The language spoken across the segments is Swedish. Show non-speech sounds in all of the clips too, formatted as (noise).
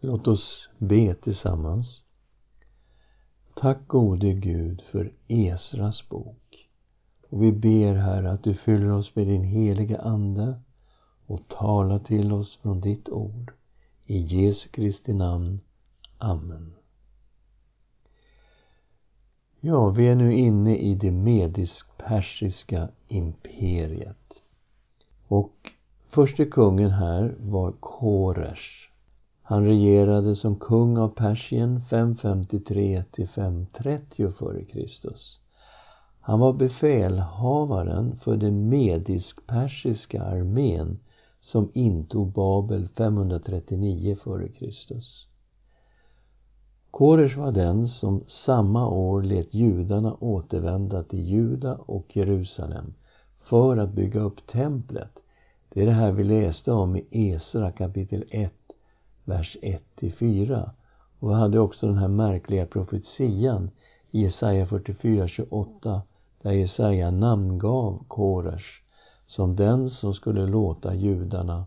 Låt oss be tillsammans. Tack gode Gud för Esras bok. Och vi ber här att du fyller oss med din heliga Ande och talar till oss från ditt ord. I Jesu Kristi namn. Amen. Ja, vi är nu inne i det medisk-persiska imperiet. Och förste kungen här var Koresh. Han regerade som kung av Persien 553 till 530 f.Kr. Han var befälhavaren för den medisk-persiska armén som intog Babel 539 f.Kr. Koresh var den som samma år lät judarna återvända till Juda och Jerusalem för att bygga upp templet. Det är det här vi läste om i Esra kapitel 1, vers 1-4. Och vi hade också den här märkliga profetian i Jesaja 44, 28 där Jesaja namngav Koresh som den som skulle låta judarna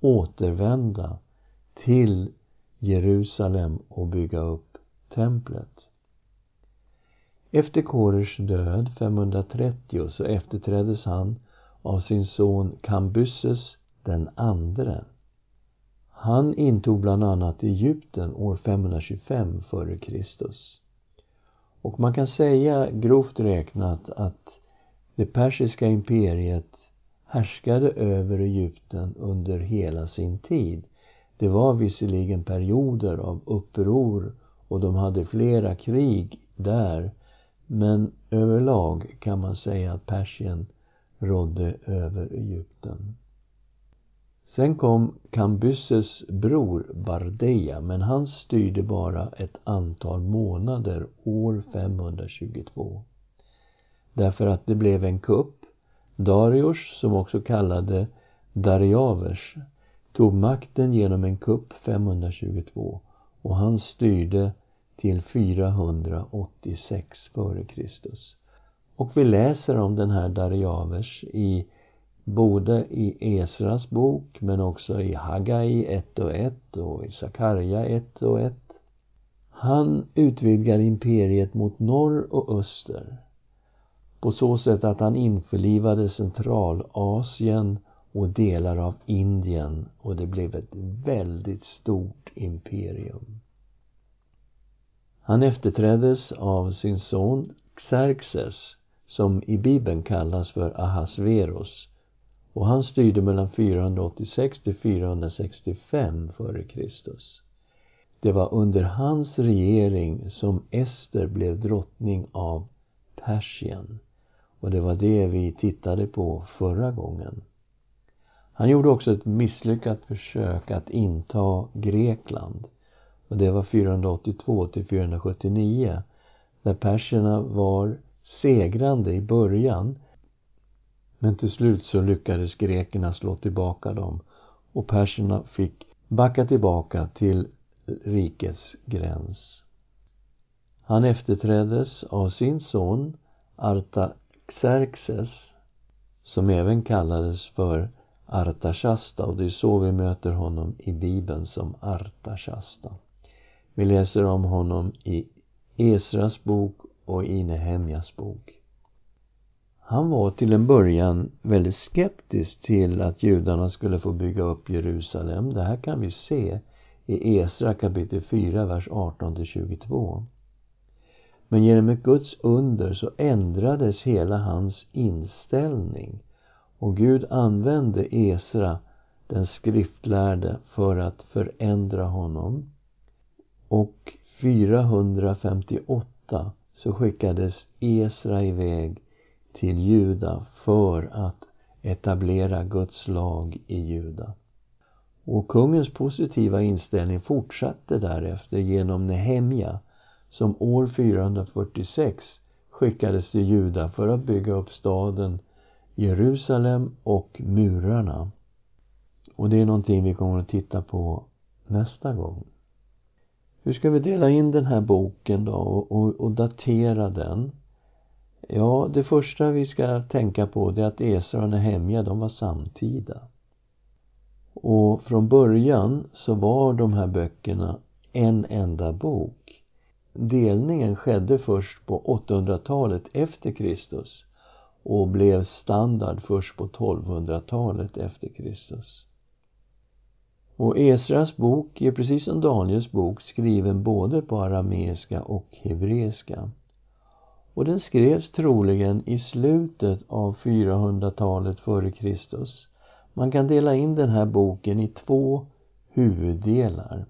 återvända till Jerusalem och bygga upp templet. Efter Koresh död 530 så efterträddes han av sin son Kambyses den andre. Han intog bland annat Egypten år 525 f.Kr. Och man kan säga grovt räknat att det persiska imperiet härskade över Egypten under hela sin tid. Det var visserligen perioder av uppror och de hade flera krig där. Men överlag kan man säga att Persien rådde över Egypten. Sen kom Kambyses bror Bardeja, men han styrde bara ett antal månader år 522. Därför att det blev en kupp. Darius, som också kallade Dariavers, tog makten genom en kupp 522 och han styrde till 486 f.Kr. Och vi läser om den här Dariavers i både i Esras bok men också i Hagai 1 och 1 och i Sakarja 1 och 1. Han utvidgar imperiet mot norr och öster på så sätt att han införlivade Centralasien och delar av Indien och det blev ett väldigt stort imperium. Han efterträddes av sin son Xerxes som i Bibeln kallas för Ahasverus och han styrde mellan 486 till 465 f.Kr. Det var under hans regering som Ester blev drottning av Persien och det var det vi tittade på förra gången. Han gjorde också ett misslyckat försök att inta Grekland och det var 482 till 479 där perserna var segrande i början men till slut så lyckades grekerna slå tillbaka dem och perserna fick backa tillbaka till rikets gräns. Han efterträddes av sin son Artaxerxes som även kallades för Artashasta och det är så vi möter honom i Bibeln som Artashasta. Vi läser om honom i Esras bok och i Nehemjas bok. Han var till en början väldigt skeptisk till att judarna skulle få bygga upp Jerusalem. Det här kan vi se i Esra kapitel 4, vers 18 22. Men genom ett Guds under så ändrades hela hans inställning och Gud använde Esra, den skriftlärde, för att förändra honom. Och 458 så skickades Esra iväg till Juda för att etablera Guds lag i Juda. Och kungens positiva inställning fortsatte därefter genom Nehemja som år 446 skickades till Juda för att bygga upp staden Jerusalem och murarna. Och det är någonting vi kommer att titta på nästa gång. Hur ska vi dela in den här boken då och, och, och datera den? Ja, det första vi ska tänka på det är att Esra och Nehemja, de var samtida. Och från början så var de här böckerna en enda bok. Delningen skedde först på 800-talet efter Kristus och blev standard först på 1200-talet efter Kristus. Och Esras bok är precis som Daniels bok skriven både på arameiska och hebreiska. Och den skrevs troligen i slutet av 400-talet före Kristus. Man kan dela in den här boken i två huvuddelar.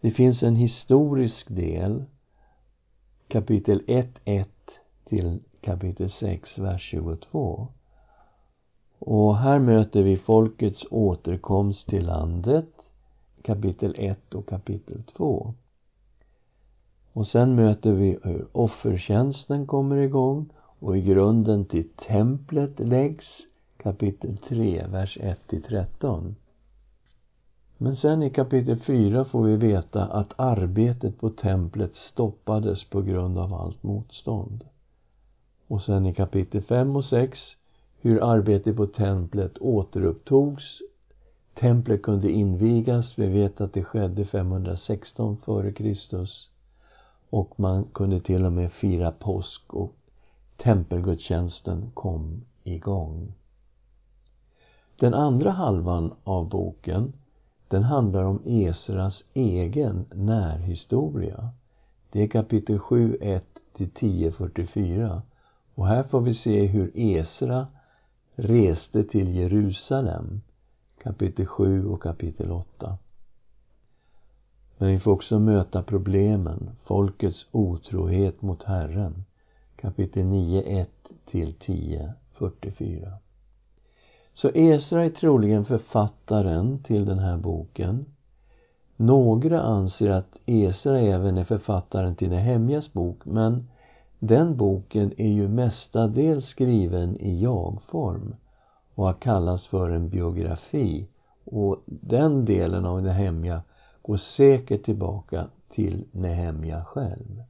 Det finns en historisk del, kapitel 1.1 till kapitel 6, vers 22. Och här möter vi folkets återkomst till landet, kapitel 1 och kapitel 2. Och sen möter vi hur offertjänsten kommer igång och i grunden till templet läggs, kapitel 3, vers 1 till 13. Men sen i kapitel 4 får vi veta att arbetet på templet stoppades på grund av allt motstånd. Och sen i kapitel 5 och 6 hur arbetet på templet återupptogs. Templet kunde invigas. Vi vet att det skedde 516 före Kristus. Och man kunde till och med fira påsk och tempelgudstjänsten kom igång. Den andra halvan av boken den handlar om Esras egen närhistoria. Det är kapitel 7, 1 till 10.44 Och här får vi se hur Esra reste till Jerusalem, kapitel 7 och kapitel 8. Men vi får också möta problemen, folkets otrohet mot Herren, kapitel 9, 1 till 10, 44. Så Esra är troligen författaren till den här boken. Några anser att Esra även är författaren till Nehemjas bok, men den boken är ju mestadels skriven i jag-form och har kallats för en biografi. Och den delen av Nehemja går säkert tillbaka till Nehemja själv.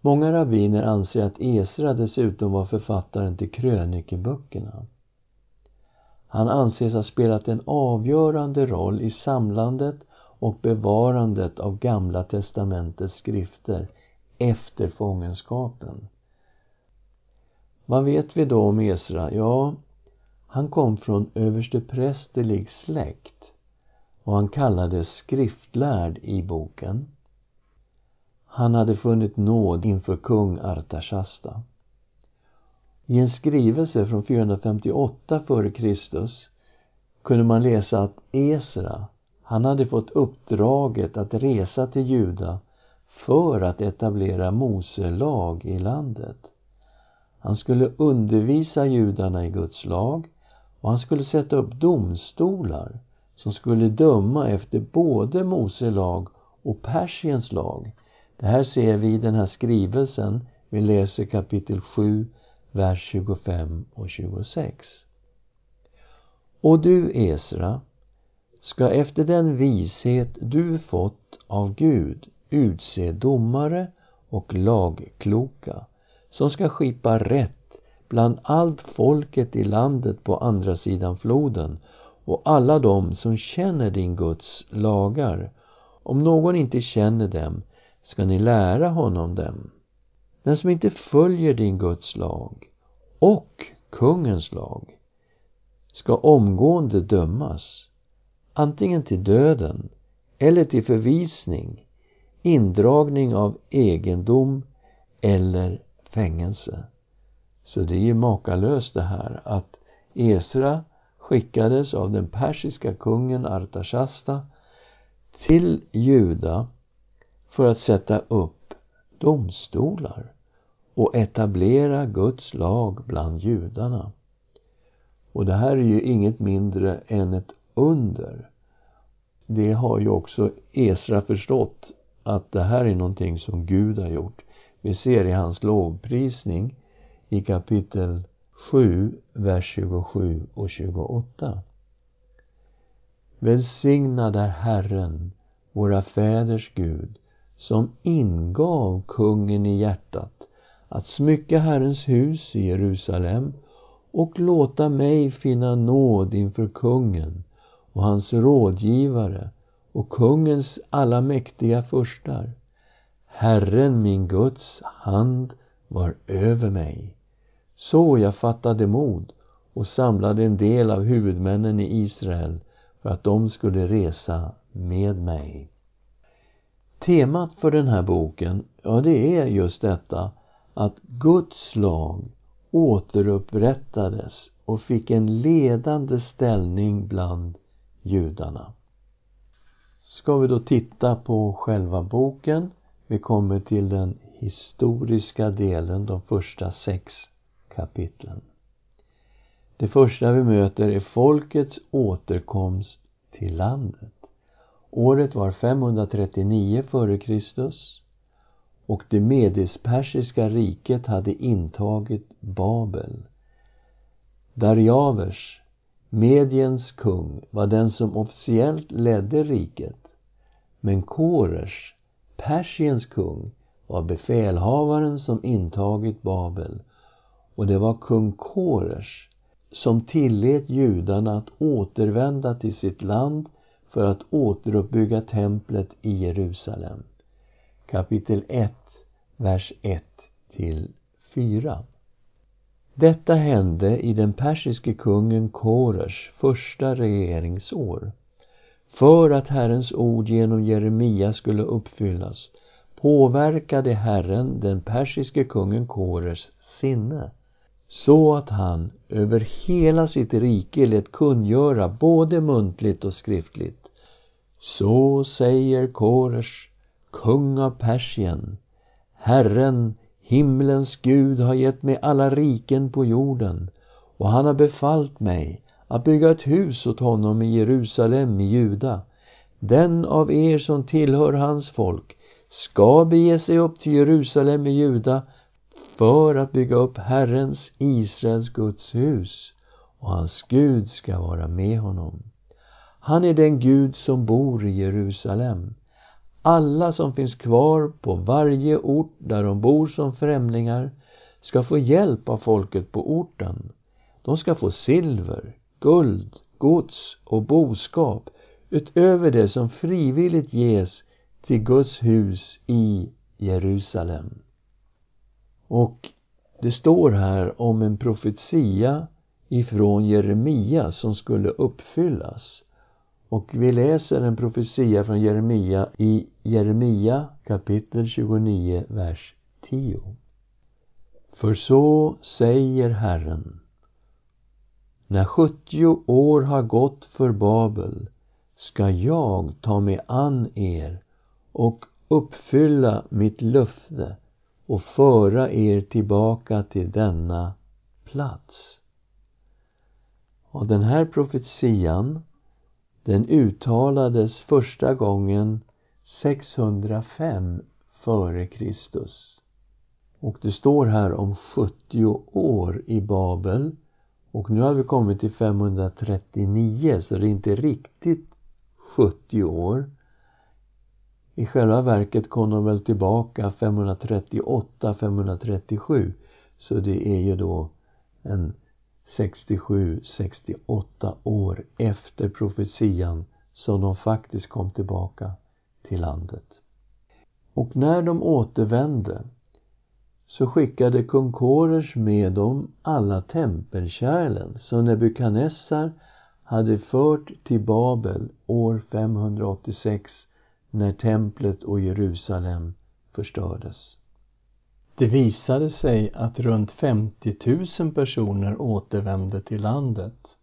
Många rabbiner anser att Esra dessutom var författaren till krönikeböckerna. Han anses ha spelat en avgörande roll i samlandet och bevarandet av Gamla testamentets skrifter efter fångenskapen. Vad vet vi då om Esra? Ja, han kom från översteprästerlig släkt och han kallades skriftlärd i boken. Han hade funnit nåd inför kung Artashasta. I en skrivelse från 458 f.Kr. kunde man läsa att Esra, han hade fått uppdraget att resa till Juda för att etablera Mose lag i landet. Han skulle undervisa judarna i Guds lag och han skulle sätta upp domstolar som skulle döma efter både Mose lag och Persiens lag. Det här ser vi i den här skrivelsen. Vi läser kapitel 7, vers 25 och 26. Och du, Esra, ska efter den vishet du fått av Gud utse domare och lagkloka som ska skipa rätt bland allt folket i landet på andra sidan floden och alla de som känner din Guds lagar. Om någon inte känner dem ska ni lära honom dem. Den som inte följer din Guds lag och kungens lag ska omgående dömas, antingen till döden eller till förvisning, indragning av egendom eller fängelse. Så det är ju makalöst det här att Esra skickades av den persiska kungen Artashasta till Juda för att sätta upp domstolar och etablera Guds lag bland judarna. Och det här är ju inget mindre än ett under. Det har ju också Esra förstått att det här är någonting som Gud har gjort. Vi ser i hans lovprisning i kapitel 7, vers 27 och 28. Välsignad är Herren, våra fäders Gud, som ingav kungen i hjärtat att smycka Herrens hus i Jerusalem och låta mig finna nåd inför kungen och hans rådgivare och kungens alla mäktiga furstar. Herren min Guds hand var över mig. Så jag fattade mod och samlade en del av huvudmännen i Israel för att de skulle resa med mig. Temat för den här boken, ja det är just detta att Guds lag återupprättades och fick en ledande ställning bland judarna. Ska vi då titta på själva boken. Vi kommer till den historiska delen, de första sex kapitlen. Det första vi möter är folkets återkomst till landet. Året var 539 f.Kr. och det medispersiska riket hade intagit Babel. Darjavers, Mediens kung, var den som officiellt ledde riket. Men Koresh, Persiens kung, var befälhavaren som intagit Babel. Och det var kung Koresh som tillät judarna att återvända till sitt land för att återuppbygga templet i Jerusalem. Kapitel 1, vers 1 till 4. Detta hände i den persiske kungen Koresh första regeringsår. För att Herrens ord genom Jeremia skulle uppfyllas påverkade Herren den persiske kungen Kores sinne så att han över hela sitt rike lät kungöra både muntligt och skriftligt. Så säger Kores, kung av Persien, Herren, himlens Gud, har gett mig alla riken på jorden och han har befallt mig att bygga ett hus åt honom i Jerusalem i Juda. Den av er som tillhör hans folk ska bege sig upp till Jerusalem i Juda för att bygga upp Herrens, Israels Guds hus och hans Gud ska vara med honom. Han är den Gud som bor i Jerusalem. Alla som finns kvar på varje ort där de bor som främlingar ska få hjälp av folket på orten. De ska få silver, guld, gods och boskap utöver det som frivilligt ges till Guds hus i Jerusalem. Och det står här om en profetia ifrån Jeremia som skulle uppfyllas. Och vi läser en profetia från Jeremia i Jeremia kapitel 29, vers 10. För så säger Herren när 70 år har gått för Babel ska jag ta mig an er och uppfylla mitt löfte och föra er tillbaka till denna plats. Och den här profetian den uttalades första gången 605 före Kristus. Och det står här om 70 år i Babel och nu har vi kommit till 539 så det är inte riktigt 70 år. I själva verket kom de väl tillbaka 538, 537 så det är ju då en 67, 68 år efter profetian som de faktiskt kom tillbaka till landet. Och när de återvände så skickade kung Kores med dem alla tempelkärlen som Nebukadnessar hade fört till Babel år 586 när templet och Jerusalem förstördes. Det visade sig att runt 50 000 personer återvände till landet.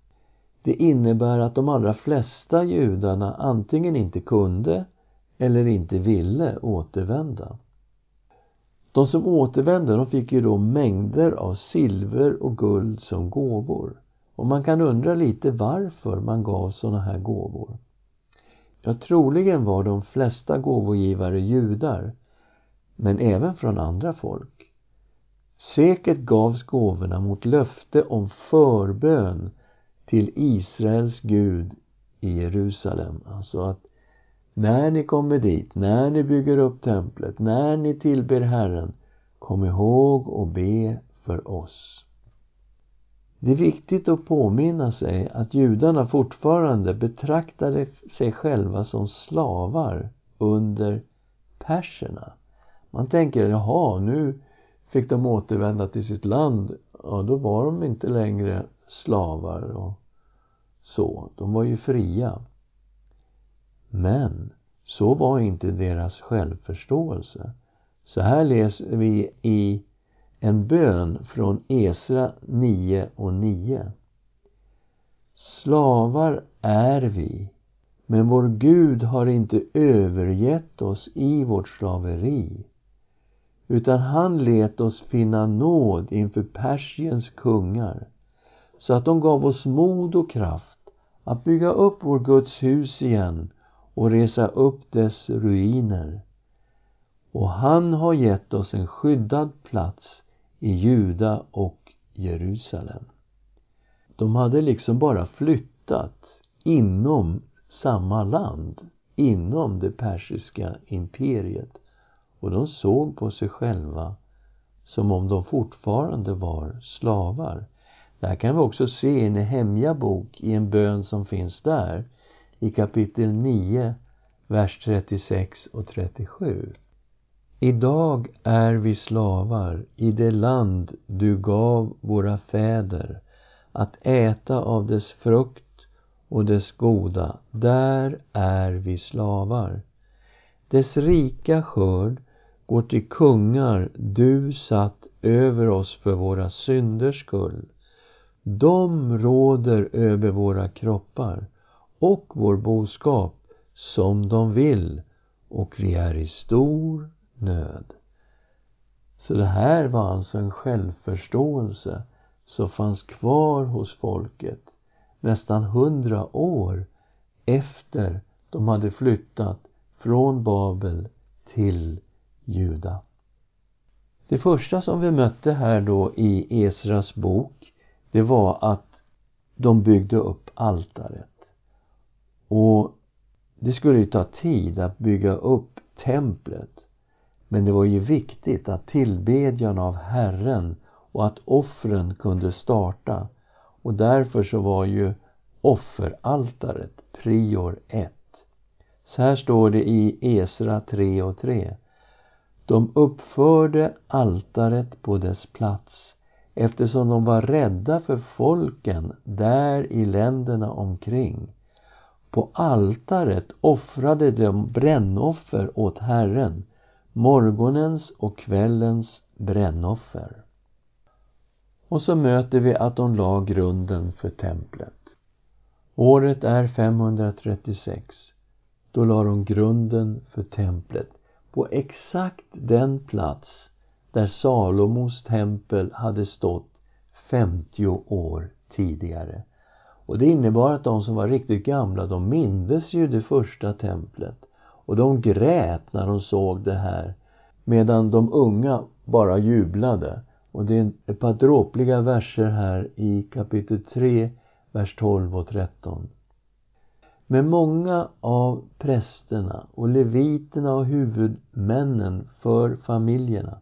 Det innebär att de allra flesta judarna antingen inte kunde eller inte ville återvända. De som återvände de fick ju då mängder av silver och guld som gåvor. Och man kan undra lite varför man gav sådana här gåvor. Ja, troligen var de flesta gåvogivare judar, men även från andra folk. Säkert gavs gåvorna mot löfte om förbön till Israels Gud i Jerusalem. Alltså att när ni kommer dit, när ni bygger upp templet, när ni tillber Herren, kom ihåg och be för oss. Det är viktigt att påminna sig att judarna fortfarande betraktade sig själva som slavar under perserna. Man tänker, jaha, nu fick de återvända till sitt land. Ja, då var de inte längre slavar och så. De var ju fria. Men så var inte deras självförståelse. Så här läser vi i en bön från Esra 9 och 9. Slavar är vi, men vår Gud har inte övergett oss i vårt slaveri utan han lät oss finna nåd inför Persiens kungar så att de gav oss mod och kraft att bygga upp vår Guds hus igen och resa upp dess ruiner. Och han har gett oss en skyddad plats i Juda och Jerusalem. De hade liksom bara flyttat inom samma land, inom det persiska imperiet. Och de såg på sig själva som om de fortfarande var slavar. Det här kan vi också se i Nehemja bok, i en bön som finns där, i kapitel 9, vers 36 och 37. Idag är vi slavar i det land du gav våra fäder att äta av dess frukt och dess goda. Där är vi slavar. Dess rika skörd går till kungar du satt över oss för våra synders skull. De råder över våra kroppar och vår boskap som de vill och vi är i stor nöd. Så det här var alltså en självförståelse som fanns kvar hos folket nästan hundra år efter de hade flyttat från Babel till Juda. Det första som vi mötte här då i Esras bok, det var att de byggde upp altaret. Och det skulle ju ta tid att bygga upp templet. Men det var ju viktigt att tillbedjan av Herren och att offren kunde starta. Och därför så var ju offeraltaret prior ett. Så här står det i Esra 3 och 3. De uppförde altaret på dess plats eftersom de var rädda för folken där i länderna omkring. På altaret offrade de brännoffer åt Herren, morgonens och kvällens brännoffer. Och så möter vi att de la grunden för templet. Året är 536. Då la de grunden för templet på exakt den plats där Salomos tempel hade stått 50 år tidigare. Och det innebar att de som var riktigt gamla, de mindes ju det första templet. Och de grät när de såg det här. Medan de unga bara jublade. Och det är ett par dråpliga verser här i kapitel 3, vers 12 och 13. Men många av prästerna och leviterna och huvudmännen för familjerna,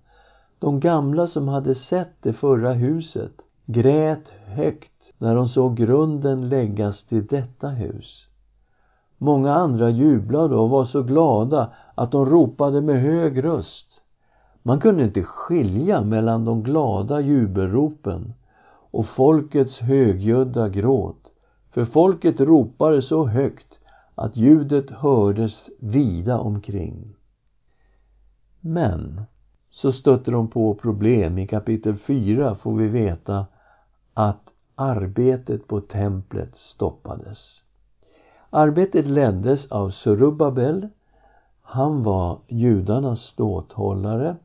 de gamla som hade sett det förra huset, grät högt när de såg grunden läggas till detta hus. Många andra jublade och var så glada att de ropade med hög röst. Man kunde inte skilja mellan de glada jubelropen och folkets högljudda gråt. För folket ropade så högt att ljudet hördes vida omkring. Men så stötte de på problem. I kapitel 4 får vi veta att arbetet på templet stoppades. Arbetet leddes av Surubabel. Han var judarnas ståthållare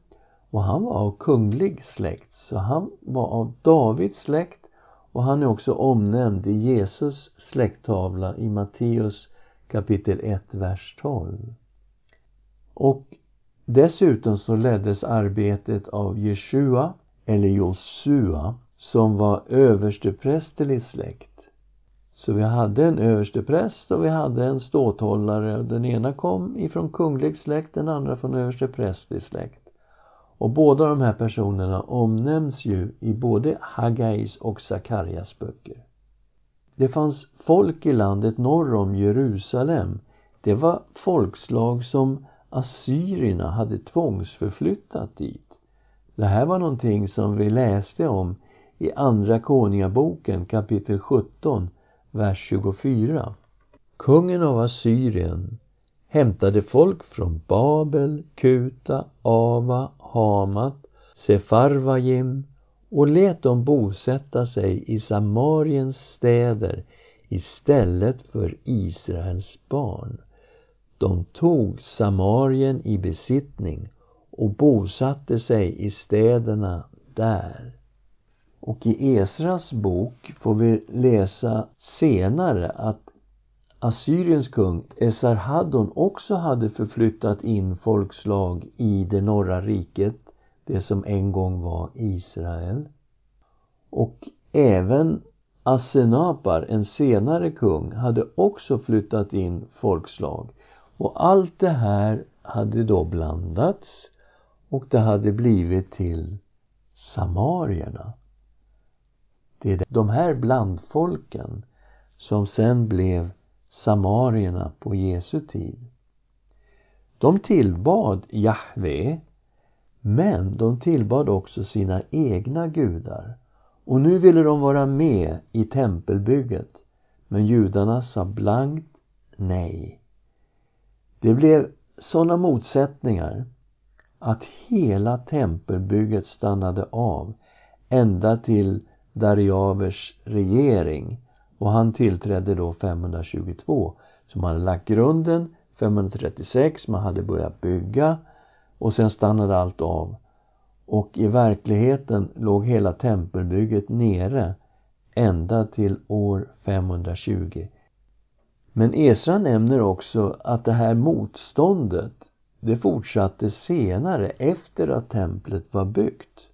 och han var av kunglig släkt, så han var av Davids släkt och han är också omnämnd i Jesus släkttavla i Matteus kapitel 1, vers 12. Och dessutom så leddes arbetet av Jeshua, eller Josua, som var översteprästerlig släkt. Så vi hade en överstepräst och vi hade en ståthållare. Den ena kom ifrån kunglig släkt, den andra från översteprästerlig släkt. Och båda de här personerna omnämns ju i både Haggais och Sakarias böcker. Det fanns folk i landet norr om Jerusalem. Det var folkslag som assyrierna hade tvångsförflyttat dit. Det här var någonting som vi läste om i Andra Konungaboken kapitel 17, vers 24. Kungen av Assyrien hämtade folk från Babel, Kuta, Ava, Hamat, Sefarvajim och lät dem bosätta sig i Samariens städer istället för Israels barn. De tog Samarien i besittning och bosatte sig i städerna där. Och i Esras bok får vi läsa senare att Assyriens kung Esarhaddon också hade förflyttat in folkslag i det norra riket, det som en gång var Israel. Och även Assenapar, en senare kung, hade också flyttat in folkslag. Och allt det här hade då blandats och det hade blivit till samarierna. Det är de här blandfolken som sen blev samarierna på Jesu tid. De tillbad Jahve, men de tillbad också sina egna gudar. Och nu ville de vara med i tempelbygget, men judarna sa blankt nej. Det blev sådana motsättningar att hela tempelbygget stannade av ända till Darjavers regering och han tillträdde då 522. Så man hade lagt grunden 536, man hade börjat bygga och sen stannade allt av. Och i verkligheten låg hela tempelbygget nere ända till år 520. Men Esra nämner också att det här motståndet det fortsatte senare efter att templet var byggt.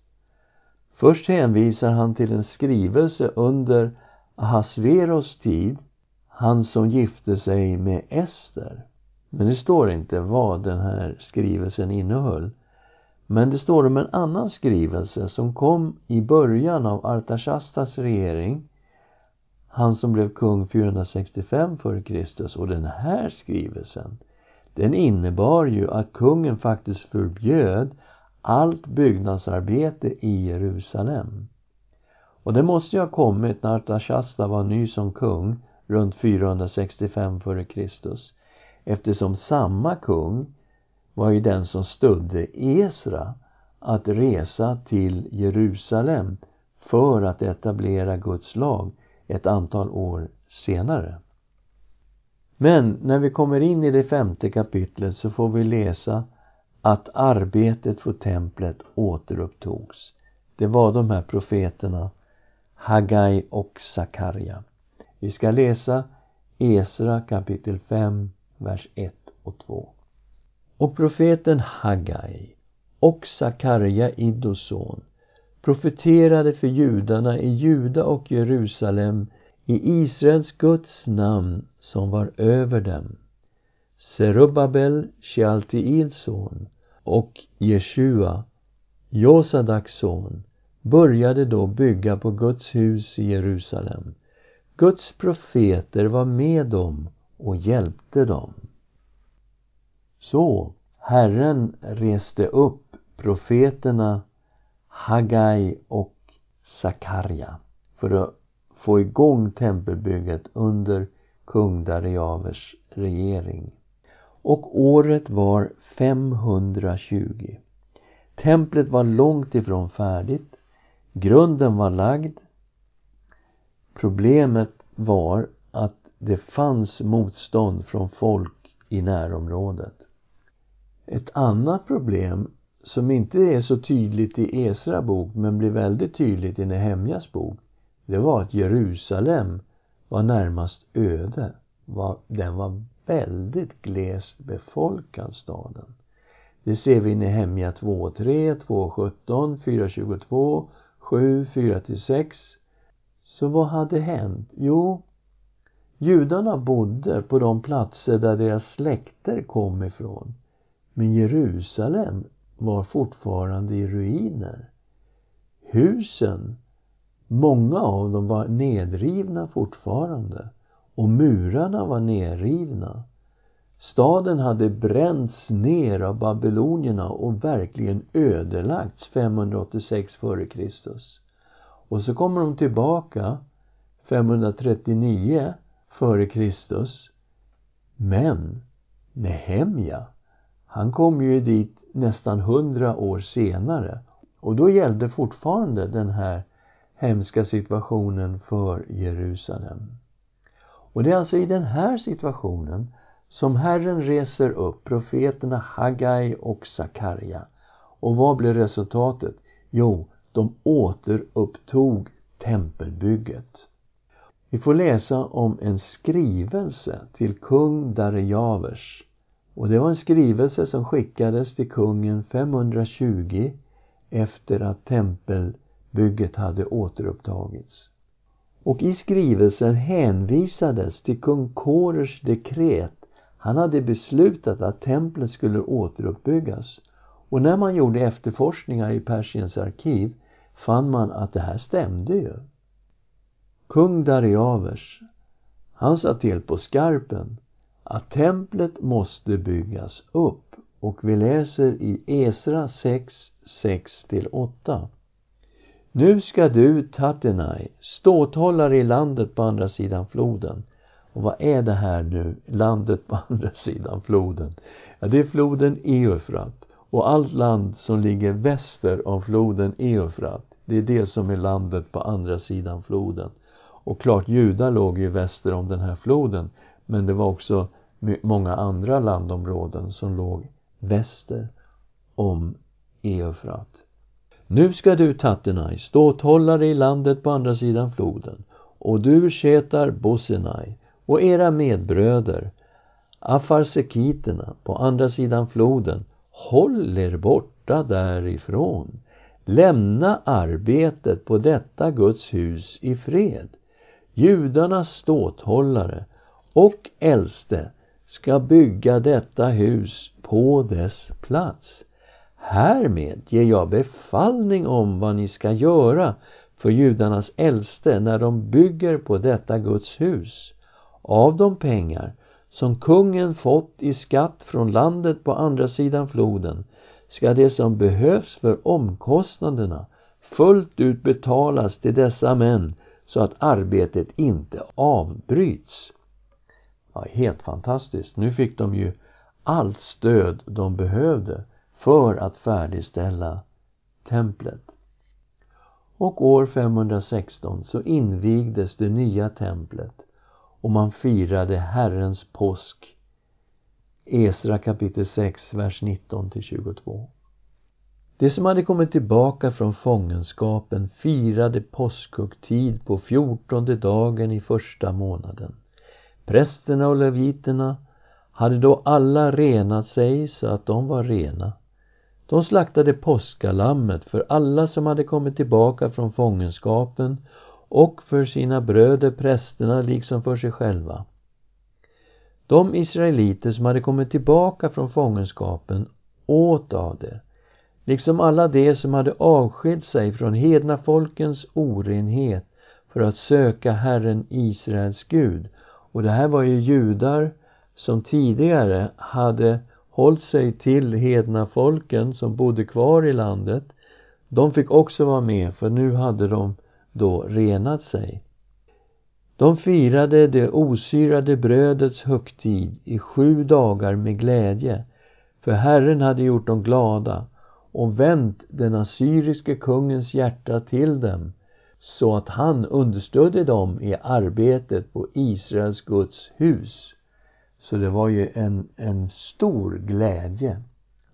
Först hänvisar han till en skrivelse under Ahasveros tid, han som gifte sig med Ester. Men det står inte vad den här skrivelsen innehöll. Men det står om en annan skrivelse som kom i början av Artashastas regering. Han som blev kung 465 f.Kr. Och den här skrivelsen, den innebar ju att kungen faktiskt förbjöd allt byggnadsarbete i Jerusalem. Och det måste ju ha kommit när Artashasta var ny som kung runt 465 f.Kr. Eftersom samma kung var ju den som stödde Esra att resa till Jerusalem för att etablera Guds lag ett antal år senare. Men när vi kommer in i det femte kapitlet så får vi läsa att arbetet för templet återupptogs. Det var de här profeterna Hagai och Sakarja. Vi ska läsa Esra kapitel 5, vers 1 och 2. Och profeten Hagai och Sakarja, Iddos son, profeterade för judarna i Juda och Jerusalem i Israels Guds namn som var över dem. Serubabel, Shealtiels son, och Jeshua, Josadaks son, började då bygga på Guds hus i Jerusalem. Guds profeter var med dem och hjälpte dem. Så Herren reste upp profeterna Hagai och Sakarja för att få igång tempelbygget under kung Dariavers regering. Och året var 520. Templet var långt ifrån färdigt. Grunden var lagd. Problemet var att det fanns motstånd från folk i närområdet. Ett annat problem som inte är så tydligt i Esra bok men blir väldigt tydligt i Nehemjas bok det var att Jerusalem var närmast öde. Den var väldigt glest befolkad staden. Det ser vi i Nehemja 2.3, 2.17, 4.22, 7, 4-6. Så vad hade hänt? Jo, judarna bodde på de platser där deras släkter kom ifrån. Men Jerusalem var fortfarande i ruiner. Husen, många av dem var nedrivna fortfarande och murarna var nerrivna Staden hade bränts ner av babylonierna och verkligen ödelagts 586 f.Kr. Och så kommer de tillbaka 539 f.Kr. Men Nehemja, han kom ju dit nästan hundra år senare och då gällde fortfarande den här hemska situationen för Jerusalem. Och det är alltså i den här situationen som Herren reser upp profeterna Hagai och Sakarja. Och vad blev resultatet? Jo, de återupptog tempelbygget. Vi får läsa om en skrivelse till kung Darejavers. Och det var en skrivelse som skickades till kungen 520 efter att tempelbygget hade återupptagits. Och i skrivelsen hänvisades till kung Korers dekret. Han hade beslutat att templet skulle återuppbyggas. Och när man gjorde efterforskningar i Persiens arkiv fann man att det här stämde ju. Kung Dariavers, han sa till på skarpen att templet måste byggas upp och vi läser i Esra 6, 6-8. Nu ska du, Tatenai, ståthållare i landet på andra sidan floden. Och vad är det här nu, landet på (laughs) andra sidan floden? Ja, det är floden Eufrat och allt land som ligger väster om floden Eufrat. Det är det som är landet på andra sidan floden. Och klart, Juda låg ju väster om den här floden. Men det var också många andra landområden som låg väster om Eufrat. Nu ska du, Tattenaj, ståthållare i landet på andra sidan floden, och du, Shetar Bosenai, och era medbröder, afarsekiterna på andra sidan floden, håll er borta därifrån. Lämna arbetet på detta Guds hus i fred. Judarnas ståthållare och äldste ska bygga detta hus på dess plats. Härmed ger jag befallning om vad ni ska göra för judarnas äldste när de bygger på detta Guds hus. Av de pengar som kungen fått i skatt från landet på andra sidan floden ska det som behövs för omkostnaderna fullt ut betalas till dessa män så att arbetet inte avbryts. Ja, helt fantastiskt. Nu fick de ju allt stöd de behövde för att färdigställa templet. Och år 516 så invigdes det nya templet och man firade Herrens påsk. Esra kapitel 6, vers 19 till 22. De som hade kommit tillbaka från fångenskapen firade påskhögtid på fjortonde dagen i första månaden. Prästerna och leviterna hade då alla renat sig så att de var rena. De slaktade påskalammet för alla som hade kommit tillbaka från fångenskapen och för sina bröder prästerna liksom för sig själva. De israeliter som hade kommit tillbaka från fångenskapen åt av det, liksom alla de som hade avskilt sig från hedna folkens orenhet för att söka Herren Israels Gud. Och det här var ju judar som tidigare hade hållit sig till hedna folken som bodde kvar i landet. De fick också vara med för nu hade de då renat sig. De firade det osyrade brödets högtid i sju dagar med glädje, för Herren hade gjort dem glada och vänt den assyriske kungens hjärta till dem så att han understödde dem i arbetet på Israels Guds hus. Så det var ju en, en stor glädje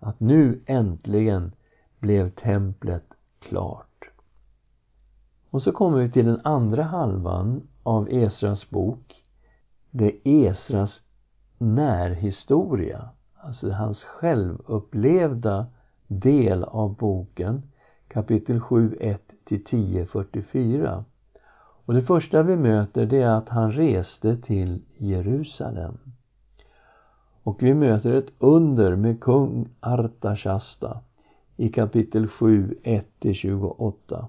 att nu äntligen blev templet klart. Och så kommer vi till den andra halvan av Esras bok. Det är Esras närhistoria, alltså hans självupplevda del av boken, kapitel 7, 1 till 10, 44. Och det första vi möter det är att han reste till Jerusalem. Och vi möter ett under med kung Artashasta. i kapitel 7, 1-28.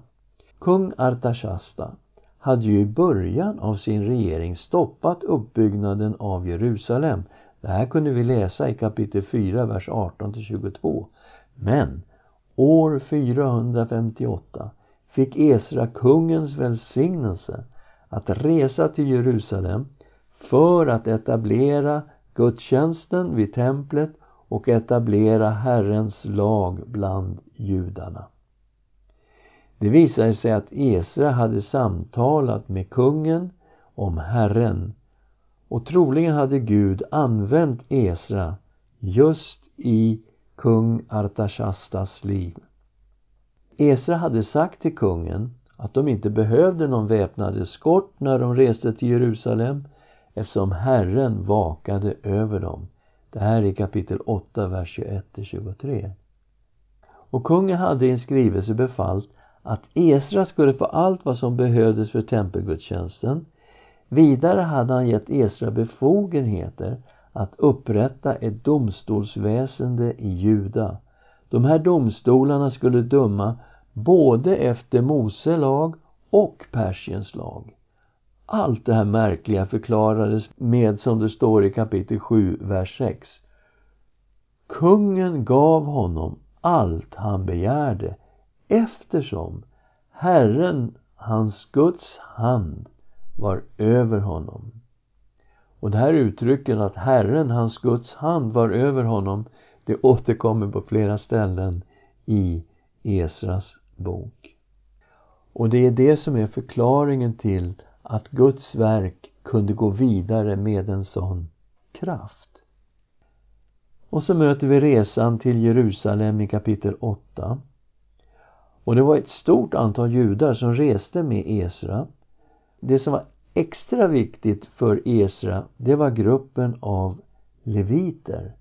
Kung Artashasta hade ju i början av sin regering stoppat uppbyggnaden av Jerusalem. Det här kunde vi läsa i kapitel 4, vers 18-22. Men år 458 fick Esra kungens välsignelse att resa till Jerusalem för att etablera gudstjänsten vid templet och etablera Herrens lag bland judarna. Det visade sig att Esra hade samtalat med kungen om Herren och troligen hade Gud använt Esra just i kung Artashastas liv. Esra hade sagt till kungen att de inte behövde någon väpnad eskort när de reste till Jerusalem eftersom Herren vakade över dem. Det här är kapitel 8, vers 21-23. Och kungen hade i en skrivelse befallt att Esra skulle få allt vad som behövdes för tempelgudstjänsten. Vidare hade han gett Esra befogenheter att upprätta ett domstolsväsende i Juda. De här domstolarna skulle döma både efter Mose lag och Persiens lag. Allt det här märkliga förklarades med, som det står i kapitel 7, vers 6. Kungen gav honom allt han begärde eftersom Herren, hans Guds hand, var över honom. Och det här uttrycket att Herren, hans Guds hand, var över honom, det återkommer på flera ställen i Esras bok. Och det är det som är förklaringen till att Guds verk kunde gå vidare med en sån kraft. Och så möter vi resan till Jerusalem i kapitel 8. Och det var ett stort antal judar som reste med Esra. Det som var extra viktigt för Esra, det var gruppen av leviter.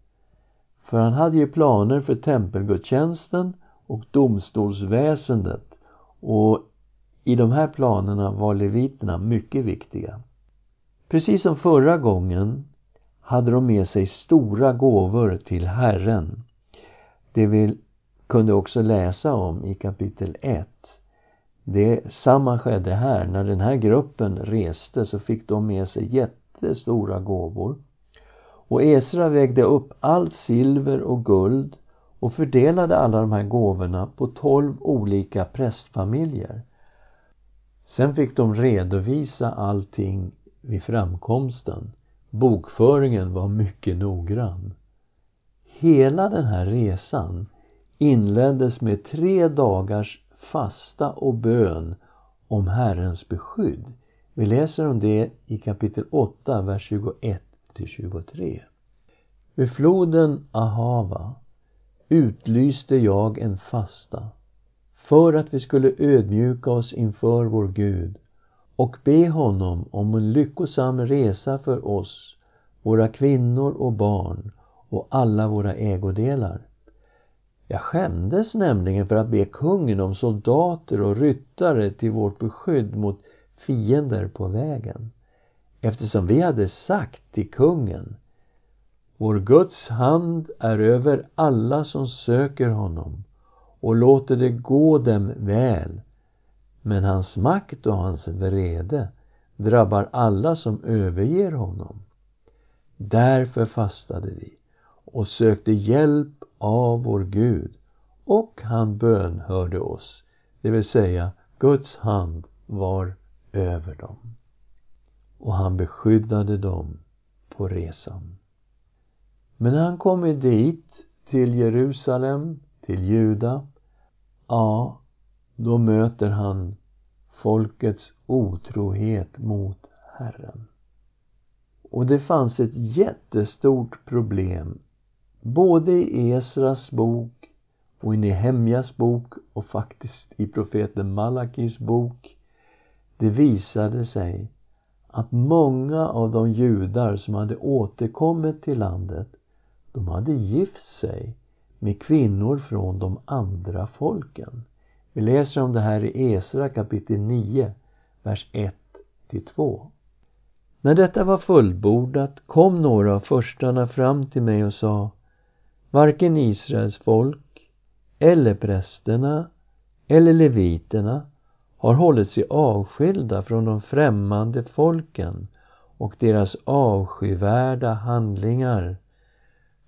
För han hade ju planer för tempelgudstjänsten och domstolsväsendet. Och i de här planerna var leviterna mycket viktiga. Precis som förra gången hade de med sig stora gåvor till Herren. Det vi kunde också läsa om i kapitel 1. Det samma skedde här. När den här gruppen reste så fick de med sig jättestora gåvor. Och Esra vägde upp allt silver och guld och fördelade alla de här gåvorna på tolv olika prästfamiljer. Sen fick de redovisa allting vid framkomsten. Bokföringen var mycket noggrann. Hela den här resan inleddes med tre dagars fasta och bön om Herrens beskydd. Vi läser om det i kapitel 8, vers 21 23. Vid floden Ahava utlyste jag en fasta för att vi skulle ödmjuka oss inför vår Gud och be honom om en lyckosam resa för oss, våra kvinnor och barn och alla våra ägodelar. Jag skämdes nämligen för att be kungen om soldater och ryttare till vårt beskydd mot fiender på vägen. Eftersom vi hade sagt till kungen Vår Guds hand är över alla som söker honom och låter det gå dem väl. Men hans makt och hans vrede drabbar alla som överger honom. Därför fastade vi och sökte hjälp av vår Gud och han bönhörde oss, det vill säga Guds hand var över dem. Och han beskyddade dem på resan. Men när han kommit dit, till Jerusalem, till Juda, ja, då möter han folkets otrohet mot Herren. Och det fanns ett jättestort problem både i Esras bok och i Nehemjas bok och faktiskt i profeten Malakis bok. Det visade sig att många av de judar som hade återkommit till landet, de hade gift sig med kvinnor från de andra folken. Vi läser om det här i Esra kapitel 9, vers 1 2. När detta var fullbordat kom några av förstarna fram till mig och sa Varken Israels folk eller prästerna eller leviterna har hållit sig avskilda från de främmande folken och deras avskyvärda handlingar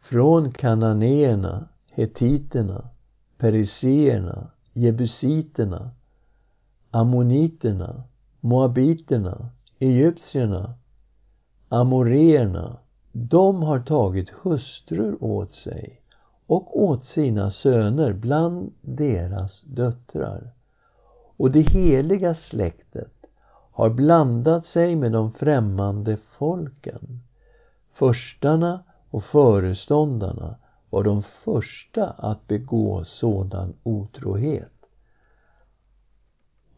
från kananéerna, hetiterna, periseerna, jebusiterna, ammoniterna, moabiterna, egyptierna, amoreerna. De har tagit hustrur åt sig och åt sina söner bland deras döttrar. Och det heliga släktet har blandat sig med de främmande folken. Förstarna och föreståndarna var de första att begå sådan otrohet.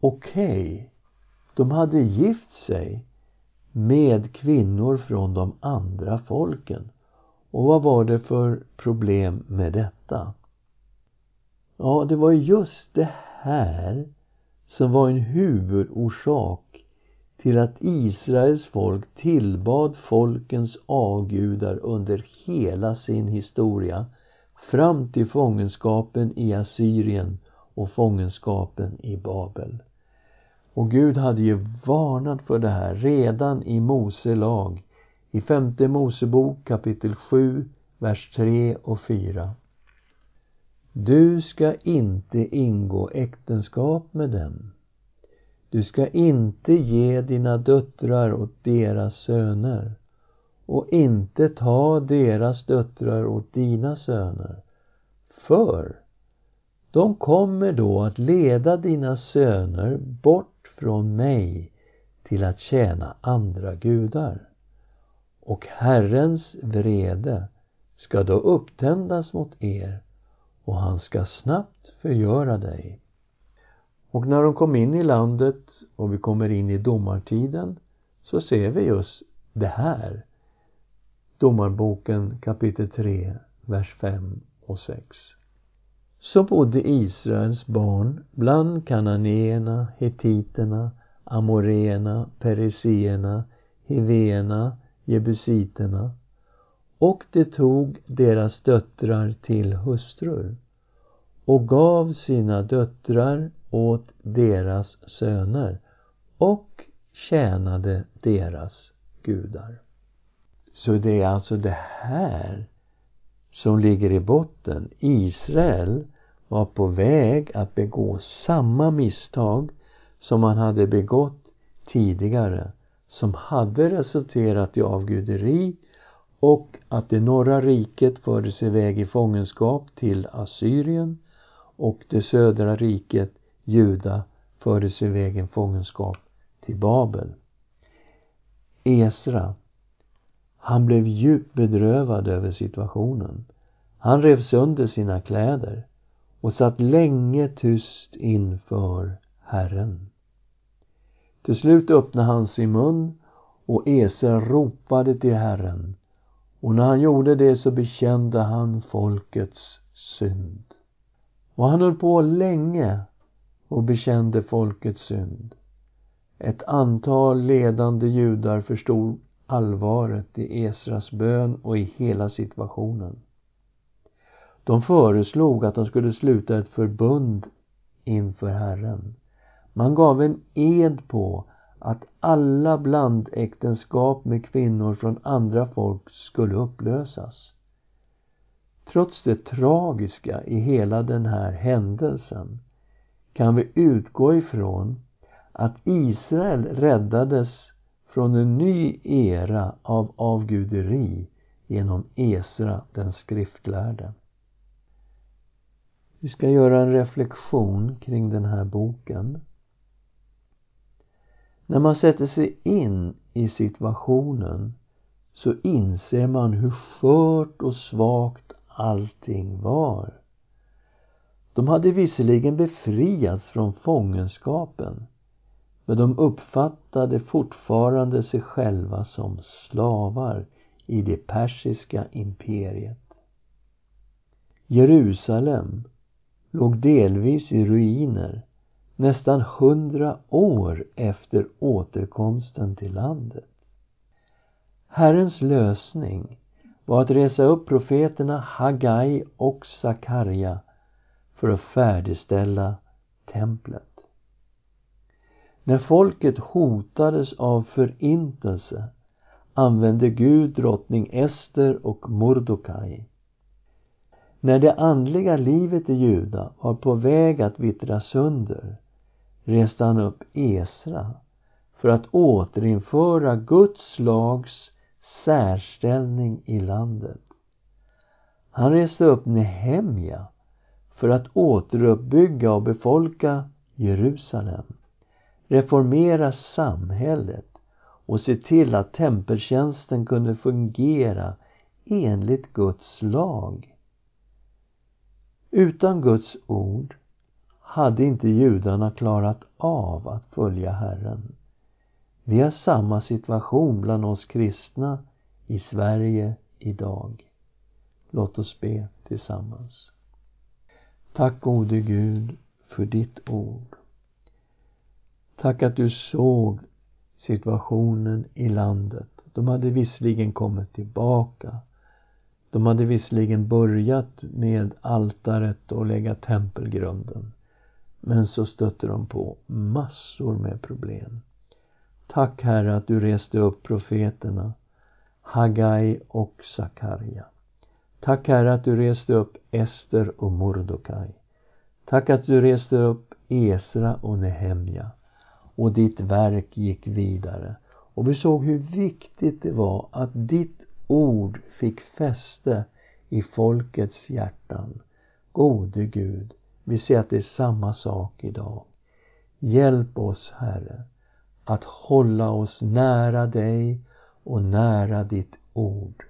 Okej, okay, de hade gift sig med kvinnor från de andra folken. Och vad var det för problem med detta? Ja, det var just det här som var en huvudorsak till att Israels folk tillbad folkens avgudar under hela sin historia fram till fångenskapen i Assyrien och fångenskapen i Babel. Och Gud hade ju varnat för det här redan i Mose lag i femte Mosebok kapitel 7, vers 3 och 4. Du ska inte ingå äktenskap med dem. Du ska inte ge dina döttrar åt deras söner och inte ta deras döttrar åt dina söner. För de kommer då att leda dina söner bort från mig till att tjäna andra gudar. Och Herrens vrede ska då upptändas mot er och han ska snabbt förgöra dig. Och när de kom in i landet och vi kommer in i domartiden så ser vi just det här. Domarboken kapitel 3, vers 5 och 6. Så bodde Israels barn bland kananéerna, hetiterna, amoreerna, periseerna, hivéerna, jebusiterna och de tog deras döttrar till hustrur och gav sina döttrar åt deras söner och tjänade deras gudar. Så det är alltså det här som ligger i botten. Israel var på väg att begå samma misstag som man hade begått tidigare som hade resulterat i avguderi och att det norra riket fördes iväg i fångenskap till Assyrien och det södra riket, Juda, fördes iväg i fångenskap till Babel. Esra, han blev djupt bedrövad över situationen. Han rev sönder sina kläder och satt länge tyst inför Herren. Till slut öppnade han sin mun och Esra ropade till Herren och när han gjorde det så bekände han folkets synd. Och han höll på länge och bekände folkets synd. Ett antal ledande judar förstod allvaret i Esras bön och i hela situationen. De föreslog att de skulle sluta ett förbund inför Herren. Man gav en ed på att alla blandäktenskap med kvinnor från andra folk skulle upplösas. Trots det tragiska i hela den här händelsen kan vi utgå ifrån att Israel räddades från en ny era av avguderi genom Esra den skriftlärde. Vi ska göra en reflektion kring den här boken. När man sätter sig in i situationen så inser man hur skört och svagt allting var. De hade visserligen befriats från fångenskapen men de uppfattade fortfarande sig själva som slavar i det persiska imperiet. Jerusalem låg delvis i ruiner nästan hundra år efter återkomsten till landet. Herrens lösning var att resa upp profeterna Hagai och Sakarja för att färdigställa templet. När folket hotades av förintelse använde Gud drottning Ester och Mordokaj. När det andliga livet i Juda var på väg att vittra sönder reste han upp Esra för att återinföra Guds lags särställning i landet. Han reste upp Nehemja för att återuppbygga och befolka Jerusalem, reformera samhället och se till att tempeltjänsten kunde fungera enligt Guds lag. Utan Guds ord hade inte judarna klarat av att följa Herren. Vi har samma situation bland oss kristna i Sverige idag. Låt oss be tillsammans. Tack gode Gud för ditt ord. Tack att du såg situationen i landet. De hade visserligen kommit tillbaka. De hade visserligen börjat med altaret och lägga tempelgrunden. Men så stötte de på massor med problem. Tack Herre att du reste upp profeterna Hagai och Sakarja. Tack Herre att du reste upp Ester och Mordokaj. Tack att du reste upp Esra och Nehemja. Och ditt verk gick vidare. Och vi såg hur viktigt det var att ditt ord fick fäste i folkets hjärtan. Gode Gud, vi ser att det är samma sak idag. Hjälp oss, Herre, att hålla oss nära dig och nära ditt ord.